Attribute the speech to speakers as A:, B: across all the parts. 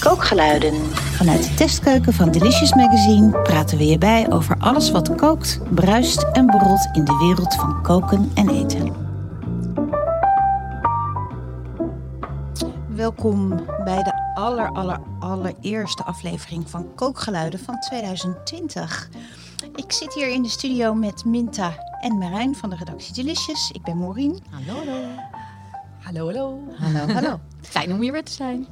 A: Kookgeluiden. Vanuit de testkeuken van Delicious Magazine praten we je bij over alles wat kookt, bruist en borrelt in de wereld van koken en eten. Welkom bij de aller, aller, allereerste aflevering van Kookgeluiden van 2020. Ik zit hier in de studio met Minta en Marijn van de redactie Delicious. Ik ben Maureen.
B: Hallo, hallo.
C: Hallo, hallo.
A: Hallo, hallo.
B: Fijn om hier weer te zijn.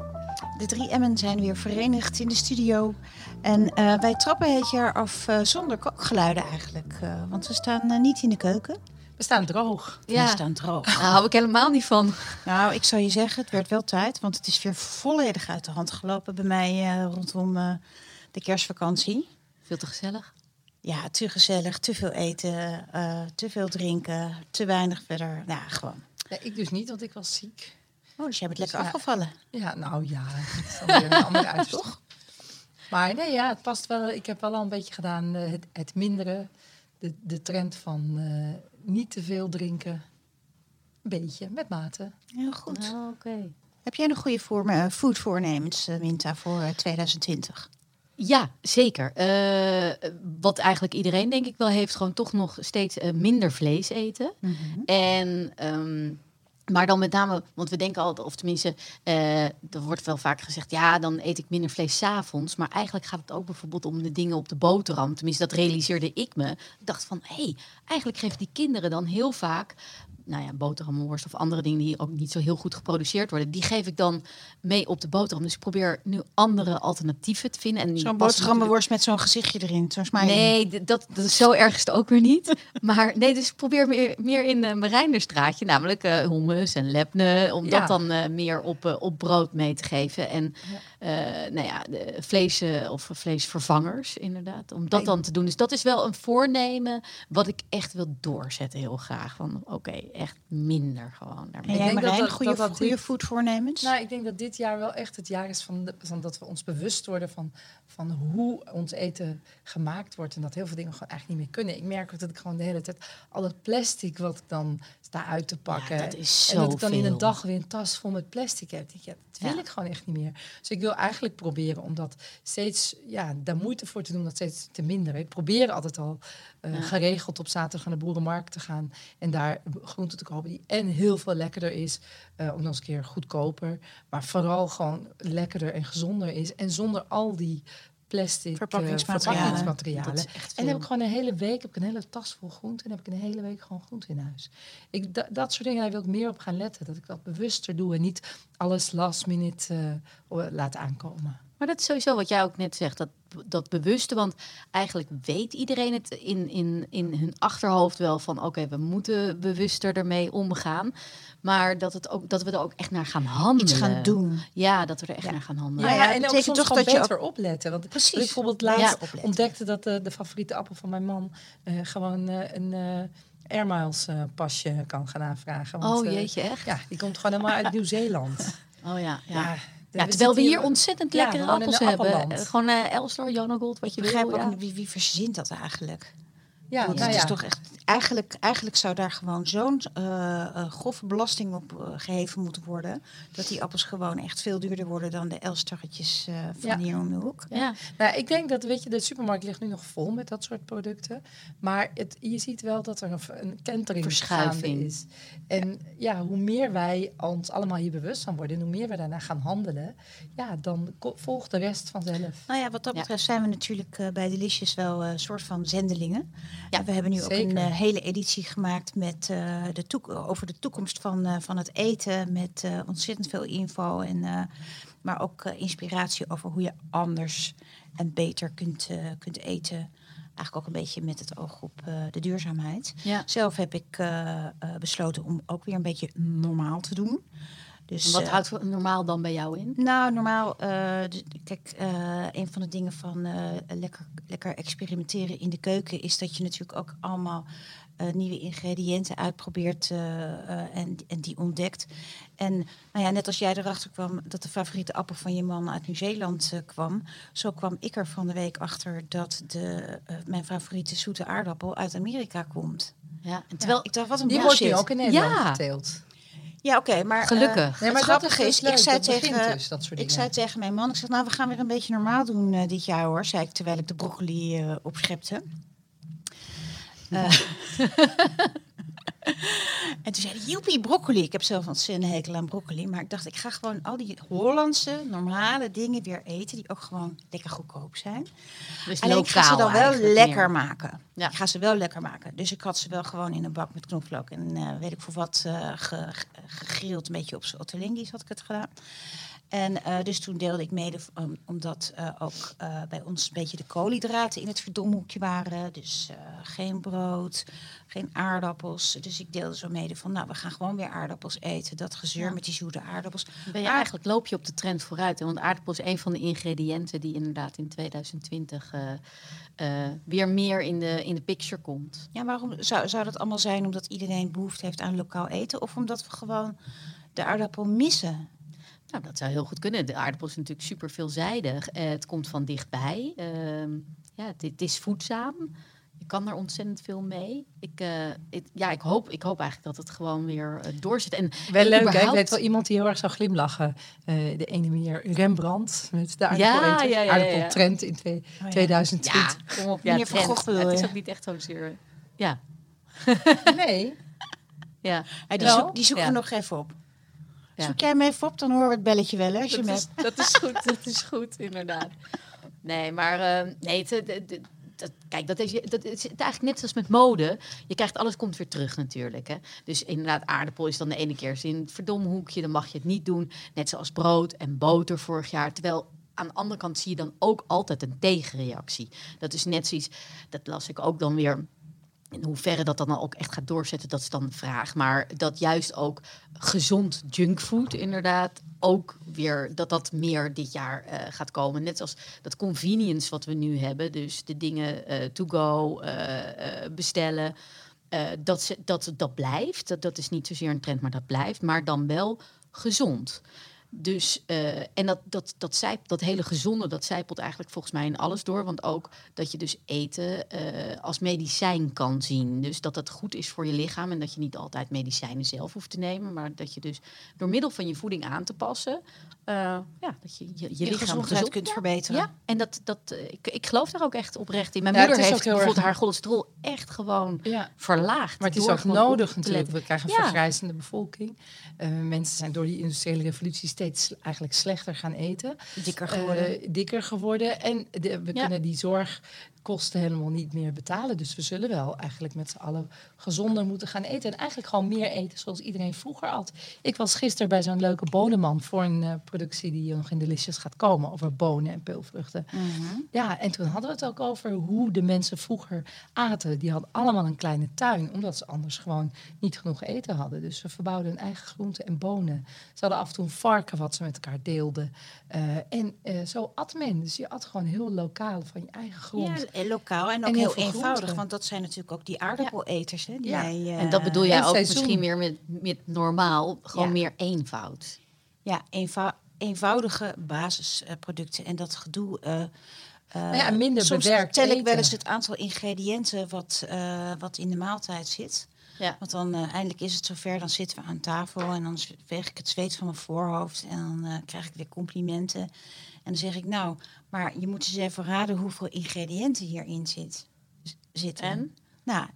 A: De drie Emmen zijn weer verenigd in de studio. En uh, wij trappen het jaar af uh, zonder kookgeluiden eigenlijk. Uh, want we staan niet in de keuken.
C: We staan droog.
A: Ja. We staan droog.
B: Daar hou ik helemaal niet van.
A: Nou, ik zou je zeggen, het werd wel tijd. Want het is weer volledig uit de hand gelopen bij mij rondom de kerstvakantie.
B: Veel te gezellig.
A: Ja, te gezellig, te veel eten, te veel drinken, te weinig verder. Ja, gewoon.
C: Ja, ik dus niet, want ik was ziek.
A: Oh, dus jij bent lekker afgevallen.
C: Ja, nou ja, dat is weer een andere uit, toch? Maar nee, ja, het past wel. Ik heb wel al een beetje gedaan uh, het, het mindere. De, de trend van uh, niet te veel drinken. Een beetje, met mate.
A: Heel goed.
B: Oh, Oké.
A: Heb jij nog goede voor, uh, food voornemens, Minta, voor 2020?
B: Ja, zeker. Uh, wat eigenlijk iedereen denk ik wel heeft, gewoon toch nog steeds uh, minder vlees eten. Mm -hmm. En um, maar dan met name, want we denken altijd, of tenminste, uh, er wordt wel vaak gezegd, ja, dan eet ik minder vlees s'avonds. Maar eigenlijk gaat het ook bijvoorbeeld om de dingen op de boterham. Tenminste, dat realiseerde ik me. Ik dacht van, hé, hey, eigenlijk geven die kinderen dan heel vaak nou ja, boterhammenworst of andere dingen die ook niet zo heel goed geproduceerd worden, die geef ik dan mee op de boterham. Dus ik probeer nu andere alternatieven te vinden.
A: Zo'n boterhammenworst met zo'n gezichtje erin, mij.
B: Nee, dat, dat is zo erg is het ook weer niet. maar nee, dus ik probeer meer, meer in uh, Marijnderstraatje, namelijk uh, hummus en lepne, om ja. dat dan uh, meer op, uh, op brood mee te geven. En ja. nou ja, de vlees of vleesvervangers inderdaad, om dat dan te doen. Dus dat is wel een voornemen wat ik echt wil doorzetten heel graag. Van oké, echt minder gewoon.
A: Daarmee. En jij ik denk dat, dat, goede, dat, dat goede dit, food voornemens?
C: Nou, ik denk dat dit jaar wel echt het jaar is van, de, van dat we ons bewust worden van, van hoe ons eten gemaakt wordt. En dat heel veel dingen gewoon eigenlijk niet meer kunnen. Ik merk ook dat ik gewoon de hele tijd al het plastic wat ik dan sta uit te pakken.
B: Ja, dat is zo
C: en dat ik dan
B: veel.
C: in een dag weer een tas vol met plastic heb. Ik, ja, dat wil ja. ik gewoon echt niet meer. Dus ik wil eigenlijk proberen om dat steeds, ja, daar moeite voor te doen, dat steeds te minderen. Ik probeer altijd al uh, ja. geregeld op zaterdag naar de boerenmarkt te gaan en daar groenten te kopen die en heel veel lekkerder is, uh, om dan eens een keer goedkoper, maar vooral gewoon lekkerder en gezonder is en zonder al die plastic
A: verpakkingsmaterialen.
C: Uh, verpakkingsmaterialen. En dan heb ik gewoon een hele week, heb ik een hele tas vol groenten en heb ik een hele week gewoon groenten in huis. Ik, da, dat soort dingen, daar wil ik meer op gaan letten. Dat ik dat bewuster doe en niet alles last minute uh, laat aankomen.
B: Maar dat is sowieso wat jij ook net zegt, dat, dat bewuste. Want eigenlijk weet iedereen het in, in, in hun achterhoofd wel van... oké, okay, we moeten bewuster ermee omgaan. Maar dat, het ook, dat we er ook echt naar gaan handelen.
A: Iets gaan doen.
B: Ja, dat we er echt ja. naar gaan handelen.
C: Ja, ja, en ook soms toch dat je ook... opletten. Want Precies. ik bijvoorbeeld laatst ja. ontdekte dat de, de favoriete appel van mijn man... Uh, gewoon uh, een... Uh, Air Miles uh, pasje kan gaan aanvragen.
B: Want, oh jeetje, echt?
C: Ja, die komt gewoon helemaal uit Nieuw-Zeeland.
B: Oh ja, ja. Ja, terwijl we hier ontzettend lekkere appels hebben. Gewoon uh, Elstar, Jonagold, wat je wil.
A: Ook, ja. wie, wie verzint dat eigenlijk?
C: Ja,
A: dat
C: nou
A: is
C: ja.
A: toch echt. Eigenlijk, eigenlijk zou daar gewoon zo'n uh, uh, grove belasting op uh, geheven moeten worden. Dat die appels gewoon echt veel duurder worden dan de Elstarretjes uh, van ja. hier om de hoek.
C: Ja. ja. Nou, ik denk dat, weet je, de supermarkt ligt nu nog vol met dat soort producten. Maar het, je ziet wel dat er een, een kentering
B: Verschuiving
C: is. En ja, hoe meer wij ons allemaal hier bewust van worden, en hoe meer we daarna gaan handelen, ja, dan volgt de rest vanzelf.
A: Nou ja, wat dat betreft zijn we natuurlijk uh, bij Delicious wel een uh, soort van zendelingen. Ja, we hebben nu Zeker. ook een uh, hele editie gemaakt met, uh, de over de toekomst van, uh, van het eten. Met ontzettend veel info. En, maar ook inspiratie over hoe je anders en beter kunt, kunt eten. Eigenlijk ook een beetje met het oog op de duurzaamheid.
B: Ja.
A: Zelf heb ik besloten om ook weer een beetje normaal te doen.
B: Dus, en wat uh, houdt normaal dan bij jou in?
A: Nou, normaal, uh, kijk, uh, een van de dingen van lekker, lekker experimenteren in de keuken is dat je natuurlijk ook allemaal nieuwe ingrediënten uitprobeert en, en die ontdekt. En nou ja, net als jij erachter kwam dat de favoriete appel van je man uit Nieuw-Zeeland kwam, zo kwam ik er van de week achter dat de, mijn favoriete zoete aardappel uit Amerika komt.
B: Ja, en terwijl
A: ja, ik dacht, wat een
C: die
A: bullshit.
C: wordt nu ook in Nederland ja. geteeld.
A: Ja, oké, maar... eh,
B: Gelukkig.
C: Nee, maar
A: het
C: dat
A: grappige
C: is
A: is,
C: dus leuk,
A: ik zei
C: dat
A: tegen,
C: dus, dat soort
A: ik zei tegen mijn man, ik zeg, nou, we gaan weer een beetje normaal doen eh, dit jaar hoor, zei ik terwijl ik de broccoli eh, opschepte. En toen zei hij, joepie, broccoli. Ik heb zelf een ontzettende hekel aan broccoli, maar ik dacht, ik ga gewoon al die Hollandse, normale dingen weer eten, die ook gewoon lekker goedkoop zijn.
B: Dus
A: Alleen ik ga ze dan wel lekker maken.
B: Ja.
A: Ik ga ze wel lekker maken. Dus ik had ze wel gewoon in een bak met knoflook en eh, weet ik voor wat ge- gegrild, een beetje op z'n had ik het gedaan. En eh, dus toen deelde ik mede, um, omdat eh, ook eh, bij ons een beetje de koolhydraten in het verdomhoekje waren. Dus geen brood, geen aardappels. Dus ik deelde zo mede van, nou, we gaan gewoon weer aardappels eten. Dat gezeur
B: Ja.
A: met die zoete aardappels.
B: Ben je eigenlijk loop je op de trend vooruit. hè? Want aardappel is een van de ingrediënten die inderdaad in 2020 eh, eh, weer meer in de, in de picture komt.
A: Ja, waarom zou, zou dat allemaal zijn omdat iedereen behoefte heeft aan lokaal eten? Of omdat we gewoon de aardappel missen?
B: Nou, dat zou heel goed kunnen. De aardappel is natuurlijk super veelzijdig. Eh, het komt van dichtbij. Ehm, ja, het, het is voedzaam. Je kan er ontzettend veel mee. Ik, eh, ik- ja, ik hoop, ik hoop eigenlijk dat het gewoon weer eh, doorzet. En
C: Wel leuk, hè? Ik weet wel iemand die heel erg zou glimlachen. Eh, de ene meneer Rembrandt met de
B: Ja,
C: aardappel
B: ja, ja, ja.
C: aardappeltrend in twee-
A: Oh ja.
C: 2020.
B: Ja, kom op. Ja,
A: Meneer Van
B: trend.
A: Gogh bedoel
B: Het is ook niet echt zozeer... Ja,
C: Nee,
B: ja.
A: Die,
C: Wel?
A: zoek, die zoeken
B: Ja.
A: we nog even op.
B: Ja.
A: Zoek jij hem even op, dan horen we het belletje wel. Hè, als je
B: Dat
A: hem
B: is,
A: hebt.
B: dat is goed, dat is goed, inderdaad. Nee, maar eh, nee, het, het- het- dat, kijk, dat is, dat is eigenlijk net zoals met mode. Je krijgt alles komt weer terug natuurlijk. Hè. Dus inderdaad, aardappel is dan de ene keer in het verdomhoekje, dan mag je het niet doen. Net zoals brood en boter vorig jaar. Terwijl aan de andere kant zie je dan ook altijd een tegenreactie. Dat is net zoiets, dat las ik ook dan weer in hoeverre dat dan ook echt gaat doorzetten, dat is dan de vraag. Maar dat juist ook gezond junkfood inderdaad ook weer, dat dat meer dit jaar eh, gaat komen. Net als dat convenience wat we nu hebben. Dus de dingen eh, to go, eh, bestellen. dat, dat dat blijft. Dat, dat is niet zozeer een trend, maar dat blijft. Maar dan wel gezond. Dus, eh, en dat, dat, dat, zijp, dat hele gezonde, dat zijpelt eigenlijk volgens mij in alles door. Want ook dat je dus eten eh, als medicijn kan zien. Dus dat het goed is voor je lichaam en dat je niet altijd medicijnen zelf hoeft te nemen. Maar dat je dus door middel van je voeding aan te passen, eh, ja, dat je je, je,
A: Je
B: lichaam
A: gezondheid
B: gezond
A: kunt
B: ja,
A: verbeteren.
B: Ja, en dat, dat, ik, ik geloof daar ook echt oprecht in. Mijn
C: Ja,
B: moeder heeft bijvoorbeeld
C: erg-
B: haar cholesterol echt gewoon
C: ja.
B: verlaagd.
C: Maar het is ook nodig natuurlijk. We krijgen een
B: Ja.
C: vergrijzende bevolking. Eh, mensen zijn door die industriële revolutie steeds eigenlijk slechter gaan eten.
A: Dikker geworden.
C: Eh, dikker geworden. En de- we
B: Ja.
C: kunnen die zorgkosten helemaal niet meer betalen. Dus we zullen wel eigenlijk met z'n allen gezonder moeten gaan eten. En eigenlijk gewoon meer eten zoals iedereen vroeger at. Ik was gisteren bij zo'n leuke bonenman voor een eh, productie die nog in Delicious gaat komen. Over bonen en peulvruchten.
A: Mhm.
C: Ja, en toen hadden we het ook over hoe de mensen vroeger aten. Die hadden allemaal een kleine tuin, omdat ze anders gewoon niet genoeg eten hadden. Dus ze verbouwden hun eigen groenten en bonen. Ze hadden af en toe een varken wat ze met elkaar deelden. Eh, en eh, zo at men. Dus je at gewoon heel lokaal van je eigen grond.
A: Ja, lokaal en ook
C: En heel
A: eenvoudig. Want dat zijn natuurlijk ook die aardappeleters. Hè, die wij, eh,
B: En dat bedoel jij
C: en
B: ook
C: seizoen.
B: misschien meer met, met normaal, gewoon
A: Ja.
B: meer eenvoud.
A: Ja, eenvou- eenvoudige basisproducten. en dat gedoe... eh, eh,
C: Nou ja, minder
A: soms
C: bewerkt
A: tel ik wel eens het aantal ingrediënten wat, eh, wat in de maaltijd zit.
B: Ja.
A: Want dan eh, eindelijk is het zover, dan zitten we aan tafel en dan veeg ik het zweet van mijn voorhoofd en dan eh, krijg ik weer complimenten. En dan zeg ik, nou, maar je moet eens even raden hoeveel ingrediënten hierin zit, zitten.
B: En?
A: Nou,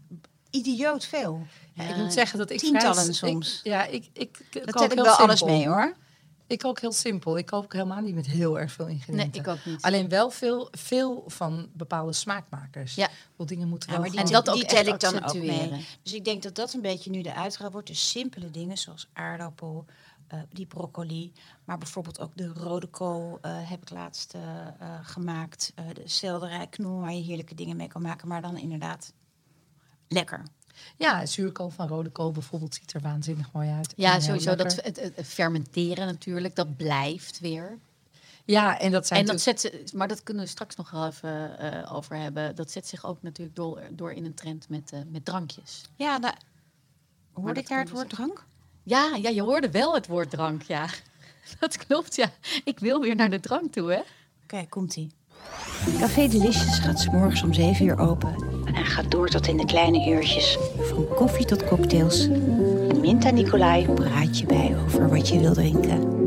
A: idioot veel.
C: Ja, ik moet zeggen dat ik
A: tientallen
C: vrij- ik-
A: soms.
C: ja, ik, ik,
A: Dat tel ik wel alles mee hoor.
C: Ik kook heel simpel. Ik kook helemaal niet met heel erg veel
B: Nee,
C: ingrediënten.
B: ik ook niet.
C: Alleen wel veel, veel van bepaalde smaakmakers.
B: Ja.
C: Veel dingen moeten
A: Ja,
C: wel
A: maar die,
B: En dat
A: die
B: ook
A: tel ik dan ook mee. Dus ik denk dat dat een beetje nu de uitgaan wordt. Dus simpele dingen zoals aardappel, eh, die broccoli. Maar bijvoorbeeld ook de rode kool eh, heb ik laatst eh, gemaakt. Eh, de selderij, knol, waar je heerlijke dingen mee kan maken. Maar dan inderdaad lekker.
C: Ja, zuurkool van rode kool bijvoorbeeld ziet er waanzinnig mooi uit.
B: Ja, sowieso. Dat, het, het- het fermenteren natuurlijk, dat blijft weer.
C: Ja, en dat zijn
B: En dat
C: natuurlijk-
B: zet ze, maar dat kunnen we straks nog wel even eh, over hebben. Dat zet zich ook natuurlijk door, door in een trend met, eh, met drankjes.
A: Ja, nou, hoorde ik daar het woord drank?
B: Ja, ja, je hoorde wel het woord drank, ja. Dat klopt, ja. Ik wil weer naar de drank toe, hè?
A: Kijk, komt-ie. Café Delicious gaat 's morgens om 7 uur open en gaat door tot in de kleine uurtjes. Van koffie tot cocktails. Minta Nicolai praat je bij over wat je wil drinken.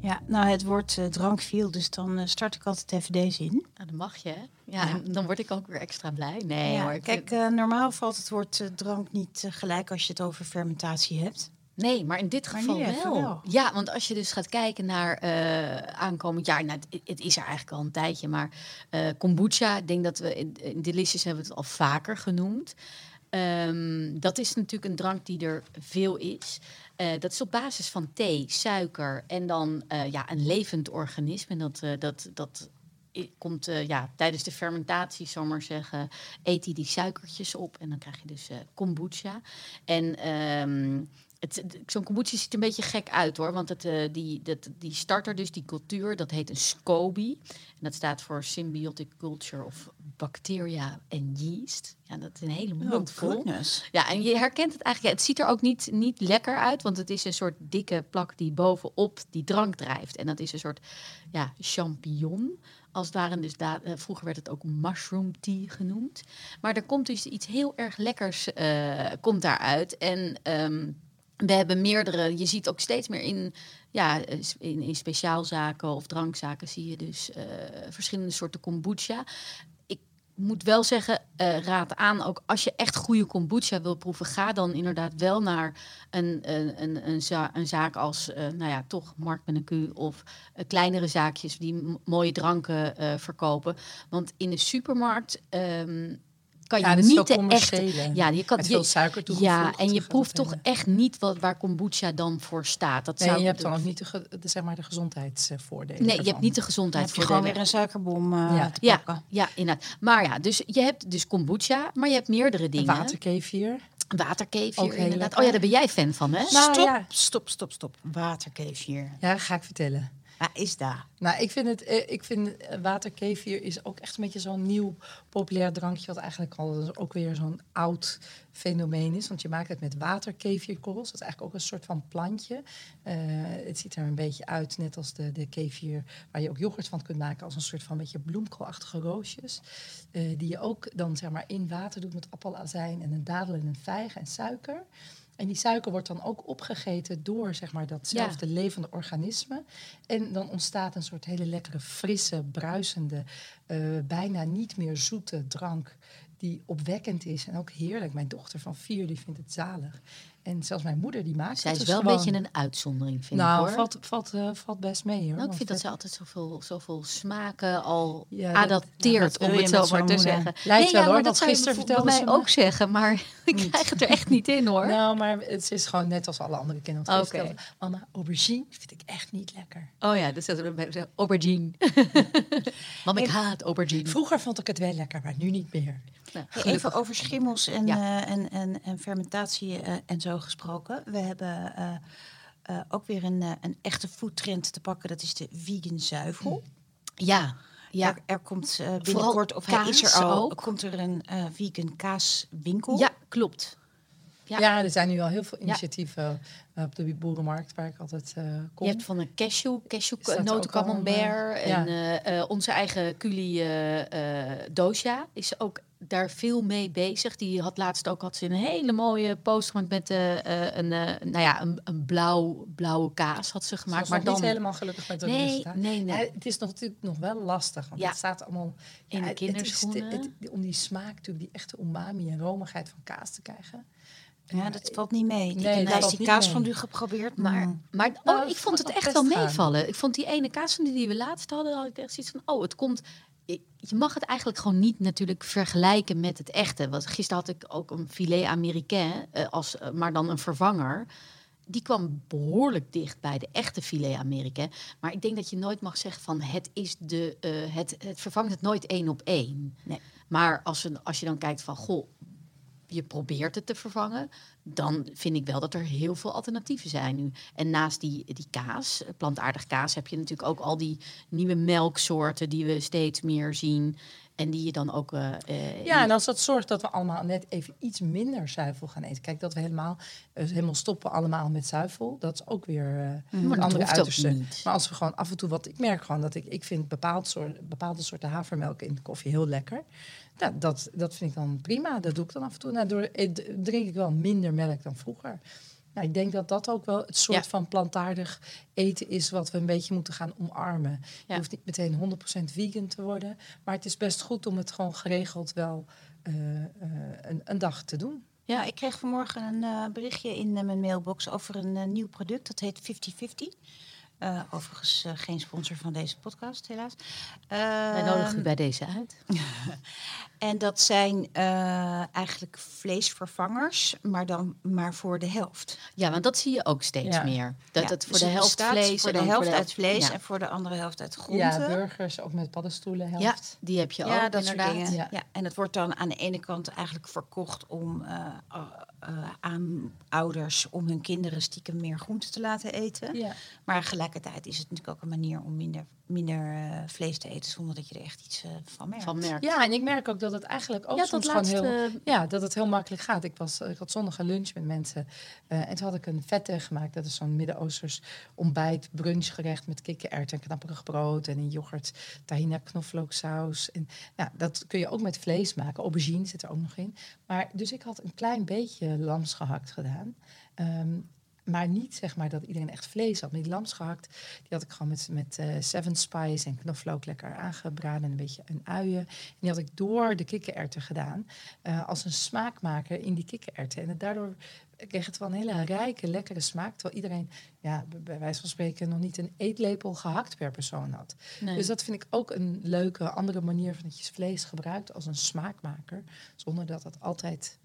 A: Ja, nou het woord uh, drank viel, dus dan uh, start ik altijd even deze in.
B: Nou, dat mag je, hè? Ja, ja. dan word ik ook weer extra blij. Nee
A: ja,
B: hoor.
A: Kijk, uh, normaal valt het woord drank niet gelijk als je het over fermentatie hebt.
B: Nee, maar in dit
A: Maar
B: geval wel.
A: wel.
B: Ja, want als je dus gaat kijken naar eh, aankomend jaar, nou, het, het is er eigenlijk al een tijdje, maar eh, kombucha, ik denk dat we in, in Delicious hebben het al vaker genoemd. Ehm, dat is natuurlijk een drank die er veel is. Eh, dat is op basis van thee, suiker en dan ja, een levend organisme. En dat, dat, dat komt ja, tijdens de fermentatie, zal maar zeggen, eet hij die suikertjes op. En dan krijg je dus kombucha. En ehm, zo'n kombucha ziet er een beetje gek uit hoor. Want het, eh, die, dat, die starter, dus die cultuur, dat heet een SCOBY. En dat staat voor Symbiotic Culture of Bacteria en Yeast. Ja, dat is een hele.
A: Oh, goodness.
B: Ja, en je herkent het eigenlijk. ja, het ziet er ook niet, niet lekker uit, want het is een soort dikke plak die bovenop die drank drijft. En dat is een soort ja, champignon. Als het ware, dus daar, eh, vroeger werd het ook mushroom tea genoemd. Maar er komt dus iets heel erg lekkers eh, komt daaruit. En ehm, we hebben meerdere, je ziet ook steeds meer in, ja, in, in speciaalzaken of drankzaken zie je dus eh, verschillende soorten kombucha. Ik moet wel zeggen, eh, raad aan, ook als je echt goede kombucha wil proeven, ga dan inderdaad wel naar een, een, een, een, za- een zaak als, eh, nou ja, toch Mark met een Q of kleinere zaakjes die mooie dranken verkopen. Want in de supermarkt ehm, kan je
C: Ja, dat is
B: niet de echte... Ja, je kan,
C: Met
B: je-
C: veel suiker toegevoegd.
B: ja, en je proeft toch echt niet wat, waar kombucha dan voor staat. Dat
C: Nee,
B: zou
C: je hebt dan ook niet de, zeg maar, de gezondheidsvoordelen.
B: Nee, je hebt niet de
A: Dan heb je
B: gezondheidsvoordelen.
A: gewoon weer een suikerbom eh,
C: Ja.
A: te
B: Ja,
A: pakken.
B: ja, inderdaad. Maar ja, dus je hebt dus kombucha, maar je hebt meerdere
C: En
B: dingen.
C: waterkefir.
B: Waterkefir,
C: Ook heel
B: inderdaad.
C: lekker.
B: Oh ja, daar ben jij fan van, hè?
C: Nou,
A: stop,
C: ja.
A: stop, stop, stop. Waterkefir.
C: Ja, ga ik vertellen.
A: Waar is daar?
C: Nou, ik vind het, eh, ik vind eh, waterkefir is ook echt een beetje zo'n nieuw populair drankje, wat eigenlijk al ook weer zo'n oud fenomeen is. Want je maakt het met waterkefirkorrels. Dat is eigenlijk ook een soort van plantje. Eh, het ziet er een beetje uit, net als de, de kefir, waar je ook yoghurt van kunt maken, als een soort van beetje bloemkoolachtige roosjes. Die je ook dan zeg maar in water doet met appelazijn en een dadel en een vijg en suiker. En die suiker wordt dan ook opgegeten door zeg maar, datzelfde levende organisme. En dan ontstaat een soort hele lekkere, frisse, bruisende, eh, bijna niet meer zoete drank. Die opwekkend is en ook heerlijk. Mijn dochter van vier die vindt het zalig. En zelfs mijn moeder die maakt
B: Zij
C: het
B: is
C: dus
B: wel een beetje een uitzondering, vind
C: nou,
B: ik, hoor.
C: valt, valt, eh, valt best mee hoor.
B: Nou, ik vind dat
C: het-
B: ze altijd zoveel, zoveel smaken al
C: Ja, dat-
B: adapteert,
A: ja,
B: om het zo maar te zeggen.
C: Lijkt wel,
B: ja,
C: hoor,
B: dat
C: gisteren vertelde
B: mij
C: ze me-
B: ook zeggen, maar ik krijg het er echt niet in, hoor.
C: Nou, maar het is gewoon net als alle andere kinderen.
B: Oké.
C: ze, Mama, aubergine vind ik echt niet lekker.
B: Oh ja, dus dat is aubergine. Mam, ik haat aubergine.
C: Vroeger vond ik het wel lekker, maar nu niet meer.
B: Nou,
A: even over schimmels en,
B: Ja.
A: eh, en, en, en fermentatie eh, en zo gesproken. We hebben eh, eh, ook weer een, eh, een echte foodtrend te pakken. Dat is de vegan zuivel.
B: Ja, ja.
A: Er, er komt binnenkort, of hij is er al,
B: ook.
A: komt er een vegan kaaswinkel.
B: ja, klopt. Ja.
C: Ja. er zijn nu al heel veel initiatieven eh, op de boerenmarkt waar ik altijd eh, kom.
B: Je hebt van een cashew, cashew noten camembert.
C: eh,
B: en
C: ja.
B: onze eigen Culi eh, Doja is ook daar veel mee bezig. Die had laatst ook had ze een hele mooie post gemaakt met een, nou ja, een, een blauw, blauwe kaas had ze gemaakt. maar dan
C: niet helemaal gelukkig met het
B: Nee,
C: resultaat.
B: nee, nee.
C: Het is nog, natuurlijk nog wel lastig, want het staat allemaal...
B: In de
C: het- het is
B: kinderschoenen.
C: de- het- om die smaak, natuurlijk, die echte umami en romigheid van kaas te krijgen.
A: Ja, dat valt niet mee.
C: Nee,
A: ik heb die kaas van u geprobeerd, maar...
B: Maar, maar
C: Nou,
B: oh, ik vond het echt wel meevallen. Ik vond die ene kaas van die, die we laatst hadden, had ik echt zoiets van, oh, het komt. Je mag het eigenlijk gewoon niet natuurlijk vergelijken met het echte. Want gisteren had ik ook een filet américain, eh, als, eh, maar dan een vervanger. Die kwam behoorlijk dicht bij de echte filet américain. Maar ik denk dat je nooit mag zeggen van het is de, eh, het, het vervangt het nooit één op één.
A: Nee.
B: Maar als, een, als je dan kijkt van, goh, je probeert het te vervangen, dan vind ik wel dat er heel veel alternatieven zijn nu. En naast die, die kaas, plantaardig kaas, heb je natuurlijk ook al die nieuwe melksoorten die we steeds meer zien. En die je dan ook. Uh,
C: ja, en als dat zorgt dat we allemaal net even iets minder zuivel gaan eten. Kijk, dat we helemaal, helemaal stoppen allemaal met zuivel. Dat is ook weer uh, een andere uiterste. Maar als we gewoon af en toe wat. Ik merk gewoon dat ik. Ik vind bepaald soort, bepaalde soorten havermelk in de koffie heel lekker. Nou, dat, dat vind ik dan prima. Dat doe ik dan af en toe. Nou, door, drink ik wel minder melk dan vroeger. Nou, ik denk dat dat ook wel het soort van plantaardig eten is wat we een beetje moeten gaan omarmen. Je hoeft niet meteen 100% vegan te worden, maar het is best goed om het gewoon geregeld wel uh, uh, een, een, dag te doen.
A: Ja, ik kreeg vanmorgen een uh, berichtje in mijn mailbox over een nieuw product. Dat heet 50-50. Uh, overigens uh, geen sponsor van deze podcast, helaas.
B: Uh, Wij nodigen u bij deze uit.
A: en dat zijn uh, eigenlijk vleesvervangers, maar dan maar voor de helft.
B: Ja, want dat zie je ook steeds ja. meer. Dat
A: ja,
B: het voor dus de helft vlees
A: voor de helft voor de uit vlees ja. en voor de andere helft uit groenten.
C: Ja, burgers ook met paddenstoelen helft.
B: Ja, die heb je ook
A: dat
B: inderdaad.
A: Soort dingen. Ja. en het wordt dan aan de ene kant eigenlijk verkocht om aan ouders om hun kinderen stiekem meer groenten te laten eten.
C: Ja.
A: Maar tegelijkertijd is het natuurlijk ook een manier om minder, minder uh, vlees te eten zonder dat je er echt iets uh, van, merkt.
B: van merkt.
C: Ja, en ik merk ook dat het eigenlijk ook
B: ja,
C: soms
B: gewoon
C: heel, ja, dat het heel makkelijk gaat. Ik, was, ik had zondag een lunch met mensen uh, en toen had ik een vette gemaakt. Dat is zo'n Midden-Oosters ontbijt, brunchgerecht met kikkererwten en knapperig brood en een yoghurt, tahina knoflooksaus. En ja, dat kun je ook met vlees maken. Aubergine zit er ook nog in. Maar dus ik had een klein beetje lamsgehakt gedaan. Um, maar niet zeg maar dat iedereen echt vlees had. Met die lamsgehakt, die had ik gewoon met, met uh, seven spice en knoflook lekker aangebraden. En een beetje een uien. En die had ik door de kikkererwten gedaan. Uh, als een smaakmaker in die kikkererwten. En het, daardoor kreeg het wel een hele rijke, lekkere smaak. Terwijl iedereen, ja, bij wijze van spreken, nog niet een eetlepel gehakt per persoon had. Nee. Dus dat vind ik ook een leuke, andere manier van dat je vlees gebruikt als een smaakmaker. Zonder dat dat altijd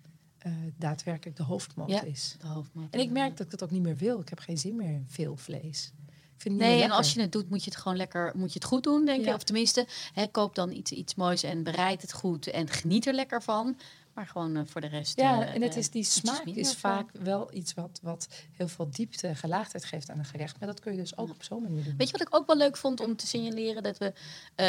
C: uh, daadwerkelijk de hoofdmoot
B: ja,
C: is.
B: De hoofdmoot,
C: en ik merk dat ik het ook niet meer wil. Ik heb geen zin meer in veel vlees. Ik vind
B: nee, en als je het doet, moet je het gewoon lekker, moet je het goed doen, denk
C: Ja.
B: ik. Of tenminste, hè, koop dan iets, iets moois en bereid het goed en geniet er lekker van. Maar gewoon eh, voor de rest.
C: Ja,
B: eh,
C: en het is die smaak is vaak wel iets wat, wat heel veel diepte, gelaagdheid geeft aan een gerecht. Maar dat kun je dus ook op zo'n manier doen.
B: Weet je wat ik ook wel leuk vond om te signaleren? Dat we, eh,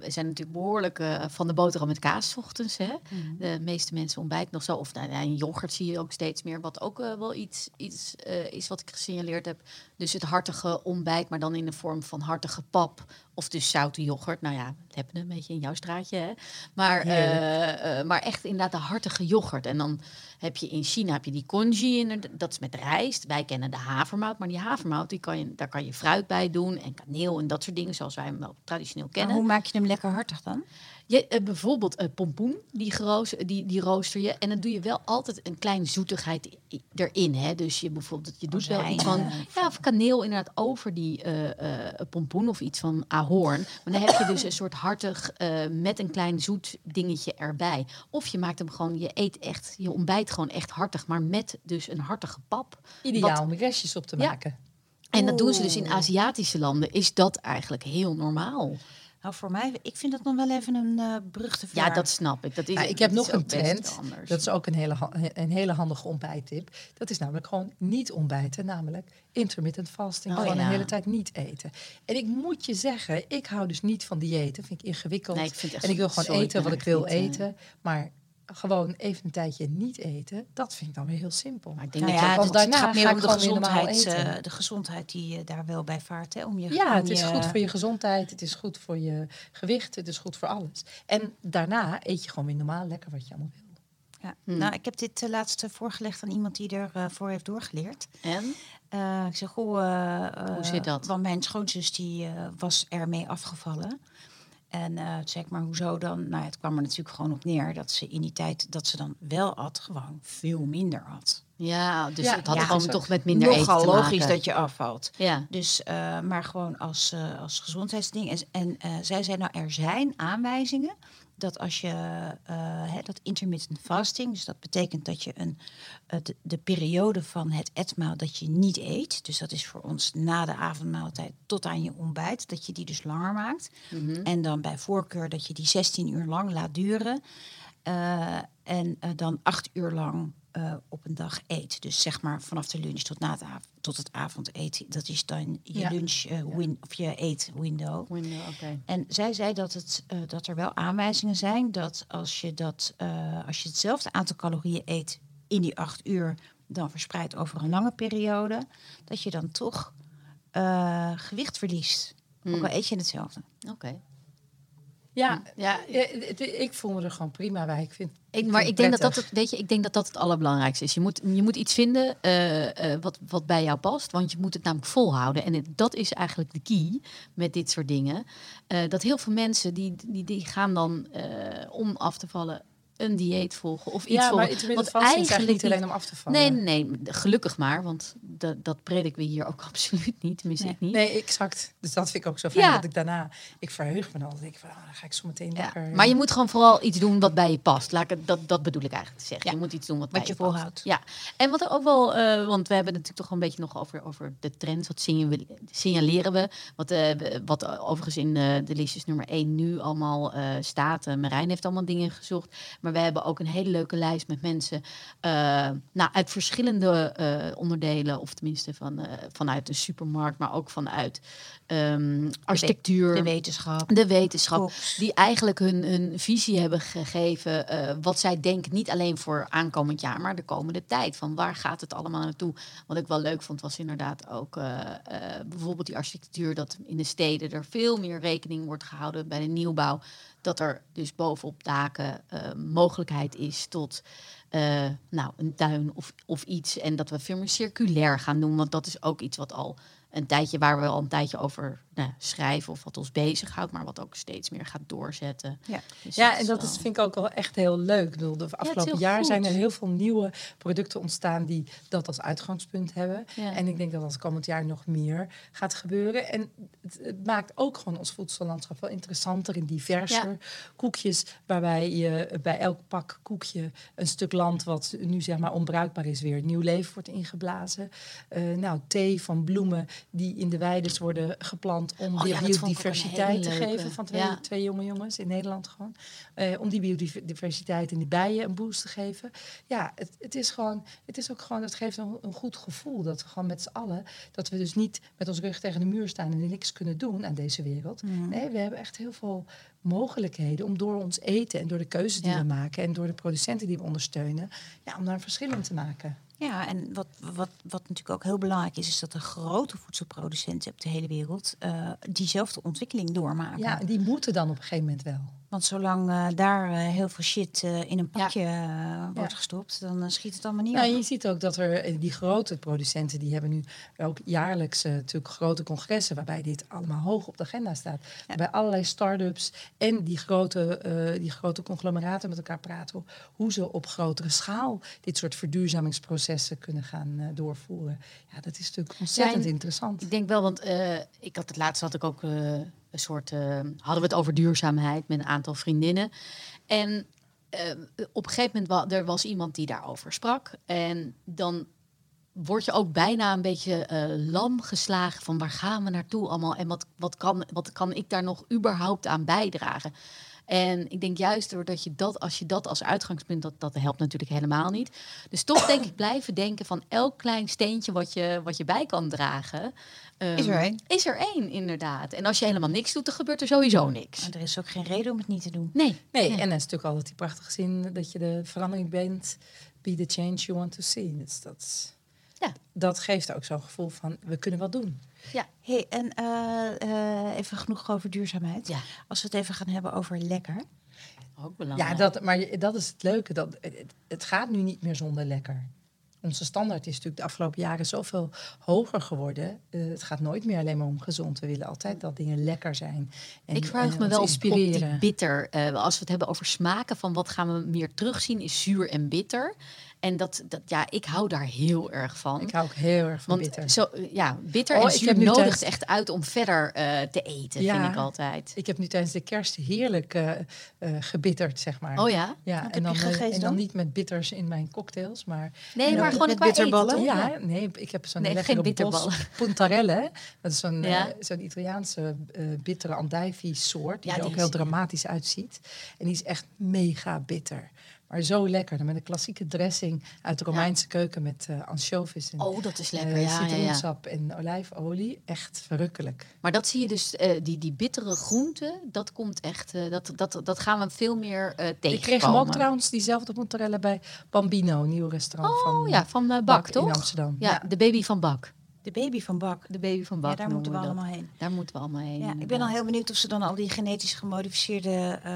B: we zijn natuurlijk behoorlijk eh, van de boterham met kaas ochtends. Hè?
C: Mhm.
B: De meeste mensen ontbijten nog zo. Of nou, ja, een yoghurt zie je ook steeds meer. Wat ook wel iets, iets is wat ik gesignaleerd heb. Dus het hartige ontbijt, maar dan in de vorm van hartige pap. Of dus zoute yoghurt. Nou ja, hebben een beetje in jouw straatje. Hè? Maar, eh, eh, maar echt inderdaad de hartige yoghurt. En dan heb je in China heb je die congee. inderdaad, Dat is met rijst. Wij kennen de havermout. Maar die havermout, die kan je, daar kan je fruit bij doen. En kaneel en dat soort dingen. Zoals wij hem wel traditioneel
A: Maar
B: kennen.
A: hoe maak je hem lekker hartig dan?
B: Je, eh, bijvoorbeeld eh, pompoen, die, die, die rooster je. En dan doe je wel altijd een kleine zoetigheid i- erin. Hè? Dus je bijvoorbeeld, je doet wel iets van... Ja, of kaneel inderdaad over die eh, pompoen of iets van ahoorn. Maar dan heb je dus een soort hartig met een klein zoet dingetje erbij. Of je maakt hem gewoon, je eet echt, je ontbijt gewoon echt hartig. Maar met dus een hartige pap.
C: Ideaal
B: Wat-
C: om restjes op te
B: Ja.
C: maken.
B: En dat doen ze dus in. Aziatische landen. Is dat eigenlijk heel normaal?
A: Nou, voor mij, ik vind dat nog wel even een eh brug te ver.
B: Ja, dat snap ik. Dat is,
C: Nou, ik heb
B: dat
C: nog
B: is
C: een trend.
B: anders.
C: Dat is ook een hele, een hele handige ontbijttip. Dat is namelijk gewoon niet ontbijten. Namelijk intermittent fasting.
B: Oh,
C: gewoon
B: ja.
C: de hele tijd niet eten. En ik moet je zeggen, ik hou dus niet van diëten. Vind ik ingewikkeld.
B: Nee, ik vind echt
C: en ik wil gewoon eten wat ik wil eten. Maar gewoon even een tijdje niet eten, dat vind ik dan weer heel simpel.
B: Maar ik denk
A: Nou
B: dat je
A: ja,
C: daarna
A: gaat meer
C: ga
A: om de gezondheid, eh, de gezondheid die je daar wel bij vaart. Hè? Om je,
C: Ja,
A: om
C: het is
A: je-
C: goed voor je gezondheid, het is goed voor je gewicht, het is goed voor alles. En daarna eet je gewoon weer normaal lekker wat je allemaal wil.
A: Ja.
B: Hmm.
A: Nou, ik heb dit uh, laatst voorgelegd aan iemand die ervoor voor heeft doorgeleerd.
B: En?
A: Eh, ik zeg, goh, eh,
B: Hoe
A: eh,
B: zit dat?
A: Want mijn schoonzus die eh, was ermee afgevallen. En eh, zei ik, maar hoezo dan? Nou, het kwam er natuurlijk gewoon op neer dat ze in die tijd dat ze dan wel at, gewoon veel minder had.
B: Ja, dus
C: Ja,
B: het had
C: ja,
B: gewoon toch met minder eten
A: Nogal logisch dat je afvalt.
B: Ja,
A: Dus, eh, maar gewoon als, eh, als gezondheidsding. En, en eh, zij zei, nou, er zijn aanwijzingen dat als je eh, hè, dat intermittent fasting, dus dat betekent dat je een, de, de periode van het etmaal dat je niet eet, dus dat is voor ons na de avondmaaltijd tot aan je ontbijt, dat je die dus langer maakt.
B: Mhm.
A: En dan bij voorkeur dat je die 16 uur lang laat duren. Eh, en dan acht uur lang eh, op een dag eet. Dus zeg maar vanaf de lunch tot, na het, av- tot het avondeten. Dat is dan je
C: Ja.
A: lunch eh, win of je eetwindow.
B: Window, oké.
A: En zij zei dat, het, eh, dat er wel aanwijzingen zijn dat als je, dat, als je hetzelfde aantal calorieën eet in die acht uur, dan verspreid over een lange periode, dat je dan toch gewicht verliest. Ook
B: Hmm.
A: al eet je hetzelfde.
B: Oké.
C: Ja,
B: ja,
C: het- ik voel me er gewoon prima bij. Ik vind,
B: Ik, maar ik denk dat dat het, weet je, ik denk dat dat het allerbelangrijkste is. Je moet, je moet iets vinden eh, eh, wat, wat bij jou past, want je moet het namelijk volhouden. En het- dat is eigenlijk de key met dit soort dingen. Eh, dat heel veel mensen die, die, die gaan dan eh, om af te vallen een dieet volgen of iets
C: Ja, maar
B: volgen.
C: fasting is eigenlijk niet alleen om af te vallen.
B: Nee, nee, gelukkig maar, want dat, dat prediken we hier ook absoluut niet, tenminste
A: Nee.
B: ik niet.
C: Nee, exact. Dus dat vind ik ook zo fijn
B: Ja.
C: dat ik daarna... Ik verheug me dan. Denk ik van, ah, dan ga ik zo meteen
B: Ja,
C: lekker...
B: maar je moet gewoon vooral iets doen wat bij je past. Laat ik dat, dat bedoel ik eigenlijk te zeggen. Je moet iets doen wat,
A: Wat
B: bij
A: je
B: je
A: volhoudt.
B: Ja, en wat er ook wel, eh, want we hebben natuurlijk toch een beetje nog over, over de trends. Wat signa- signaleren we? Wat, eh, we- wat eh, overigens in eh, de listjes nummer 1 nu allemaal eh, staat. Eh, Marijn heeft allemaal dingen gezocht. Maar we hebben ook een hele leuke lijst met mensen eh, nou, uit verschillende eh, onderdelen. Of tenminste van, eh, vanuit de supermarkt, maar ook vanuit ehm, architectuur.
A: De wetenschap.
B: De wetenschap,
A: Koks.
B: die eigenlijk hun, hun visie hebben gegeven. wat zij denken, niet alleen voor aankomend jaar, maar de komende tijd. Van waar gaat het allemaal naartoe? Wat ik wel leuk vond, was inderdaad ook bijvoorbeeld die architectuur. Dat in de steden er veel meer rekening wordt gehouden bij de nieuwbouw. Dat er dus bovenop daken eh, mogelijkheid is tot eh, nou, een tuin of, of iets. En dat we veel meer circulair gaan doen. Want dat is ook iets wat al een tijdje waar we al een tijdje over nou, schrijven of wat ons bezighoudt, maar wat ook steeds meer gaat doorzetten.
A: Ja.
B: Dus
C: Ja, en dat
B: wel-
C: is, vind ik ook wel echt heel leuk. Ik bedoel, de afgelopen jaar
B: goed.
C: zijn er heel veel nieuwe producten ontstaan die dat als uitgangspunt hebben.
B: Ja.
C: En ik denk dat dat komend jaar nog meer gaat gebeuren. En het, het maakt ook gewoon ons voedsellandschap wel interessanter en diverser. Koekjes waarbij je bij elk pak koekje een stuk land wat nu zeg maar onbruikbaar is weer nieuw leven wordt ingeblazen. Eh, nou, thee van bloemen die in de weides worden geplant om
B: Oh ja, dat een
C: biodiversiteit te
B: leuke.
C: geven van twee,
B: Ja.
C: twee jonge jongens in Nederland gewoon. Eh, om die biodiversiteit en die bijen een boost te geven. Ja, het, het is gewoon, het is ook gewoon, het geeft een, een goed gevoel dat we gewoon met z'n allen, dat we dus niet met ons rug tegen de muur staan en niks kunnen doen aan deze wereld. Nee, we hebben echt heel veel mogelijkheden om door ons eten en door de keuzes die
B: Ja.
C: we maken en door de producenten die we ondersteunen, ja, om daar een verschil in te maken.
A: Ja, en wat, wat, wat natuurlijk ook heel belangrijk is, is dat de grote voedselproducenten op de hele wereld eh, diezelfde ontwikkeling doormaken.
C: Ja, die moeten dan op een gegeven moment wel.
A: Want zolang eh, daar eh, heel veel shit eh, in een pakje wordt
C: Ja.
A: gestopt, dan schiet het allemaal niet
C: Nou,
A: op.
C: je ziet ook dat er die grote producenten, die hebben nu ook jaarlijks natuurlijk grote congressen waarbij dit allemaal hoog op de agenda staat. Bij allerlei start-ups en die grote, die grote conglomeraten met elkaar praten hoe ze op grotere schaal dit soort verduurzamingsprocessen kunnen gaan doorvoeren. Ja, dat is natuurlijk ontzettend
B: en-
C: interessant.
B: Ik denk wel, want ik had het laatst had ik ook een soort eh, hadden we het over duurzaamheid met een aantal vriendinnen. En eh, op een gegeven moment wa er was iemand die daarover sprak. En dan word je ook bijna een beetje eh, lam geslagen van waar gaan we naartoe allemaal en wat, wat, kan, wat kan ik daar nog überhaupt aan bijdragen? En ik denk juist doordat je dat, als je dat als uitgangspunt, dat, dat helpt natuurlijk helemaal niet. Dus toch denk ik blijven denken van elk klein steentje wat je, wat je bij kan dragen. ehm,
A: Is er één.
B: Is er één, inderdaad. En als je helemaal niks doet, dan gebeurt er sowieso niks.
A: Maar er is ook geen reden om het niet te doen.
B: Nee.
C: Nee,
B: Ja.
C: en dat is natuurlijk altijd die prachtige zin dat je de verandering bent, be the change you want to see. Dus dat, is-
B: Ja.
C: dat geeft ook zo'n gevoel van we kunnen wat doen.
B: Ja.
A: Hey, en eh, eh, even genoeg over duurzaamheid.
B: Ja.
A: Als we het even gaan hebben over lekker.
B: Ook belangrijk.
C: Ja, dat, maar dat is het leuke. Dat, het, het gaat nu niet meer zonder lekker. Onze standaard is natuurlijk de afgelopen jaren zoveel hoger geworden. Eh, het gaat nooit meer alleen maar om gezond. We willen altijd dat dingen lekker zijn. En,
B: ik
C: eh,
B: me wel op, op die
C: inspireren.
B: bitter. Eh, als we het hebben over smaken, van wat gaan we meer terugzien, is zuur en bitter. En dat, dat, ja, ik hou daar heel erg van.
C: Ik hou ook heel erg van
B: Want
C: bitter.
B: Zo, ja, bitter
C: Oh,
B: en
C: ik
B: zuur
C: heb nu
B: nodigt
C: tijdens-
B: echt uit om verder eh, te eten,
C: Ja.
B: vind ik altijd.
C: Ik heb nu tijdens de kerst heerlijk eh, eh, gebitterd, zeg maar.
B: Oh ja?
C: Ja,
A: heb
C: en dan,
A: gegeten
C: en dan niet met bitters in mijn cocktails, maar
B: Nee, maar gewoon
A: met
B: qua
A: bitterballen?
C: Ja, nee, ik heb zo'n
B: Nee,
C: lekkere
B: geen bitterballen.
C: bos puntarelle. Dat is zo'n
B: Ja.
C: zo'n Italiaanse eh, bittere andijvie soort, die
B: Ja,
C: er
B: die
C: ook heel dramatisch uitziet. En die is echt mega bitter. Maar zo lekker. Dan met een klassieke dressing uit de Romeinse keuken met uh, anchovies en
B: oh, dat is lekker.
C: uh,
B: ja,
C: citroensap en olijfolie. Echt verrukkelijk.
B: Maar dat zie je dus, uh, die, die bittere groenten, dat komt echt, dat, dat, dat gaan we veel meer tegen.
C: Ik kreeg hem ook trouwens, diezelfde mozzarella bij Bambino, een nieuw restaurant
B: oh,
C: van,
B: ja, van Bak,
C: Bak
B: toch?
C: in Amsterdam.
B: Ja, de baby van Bak.
A: De baby van Bak.
B: De baby van Bak.
A: Ja, daar moeten we allemaal heen.
B: Daar moeten we allemaal heen.
A: Ja, ik ben al heel benieuwd of ze dan al die genetisch gemodificeerde uh,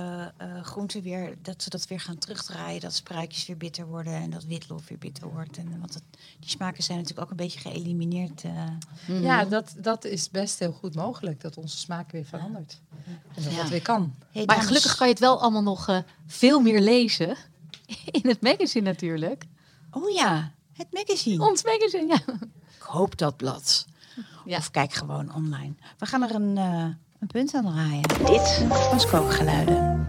A: uh, groenten weer, dat ze dat weer gaan terugdraaien. Dat spruitjes weer bitter worden en dat witlof weer bitter wordt. En, want het, die smaken zijn natuurlijk ook een beetje geëlimineerd. Uh.
C: Mm. Ja, dat, dat is best heel goed mogelijk, dat onze smaak weer verandert. En dat ja. dat weer kan.
B: Hey, maar gelukkig kan je het wel allemaal nog veel meer lezen. In het magazine natuurlijk.
A: Oh ja, het magazine.
B: Ons magazine, ja.
A: Hoop dat blad. Ja. Of kijk gewoon online. We gaan er een, uh, een punt aan draaien. Dit was kookgeluiden.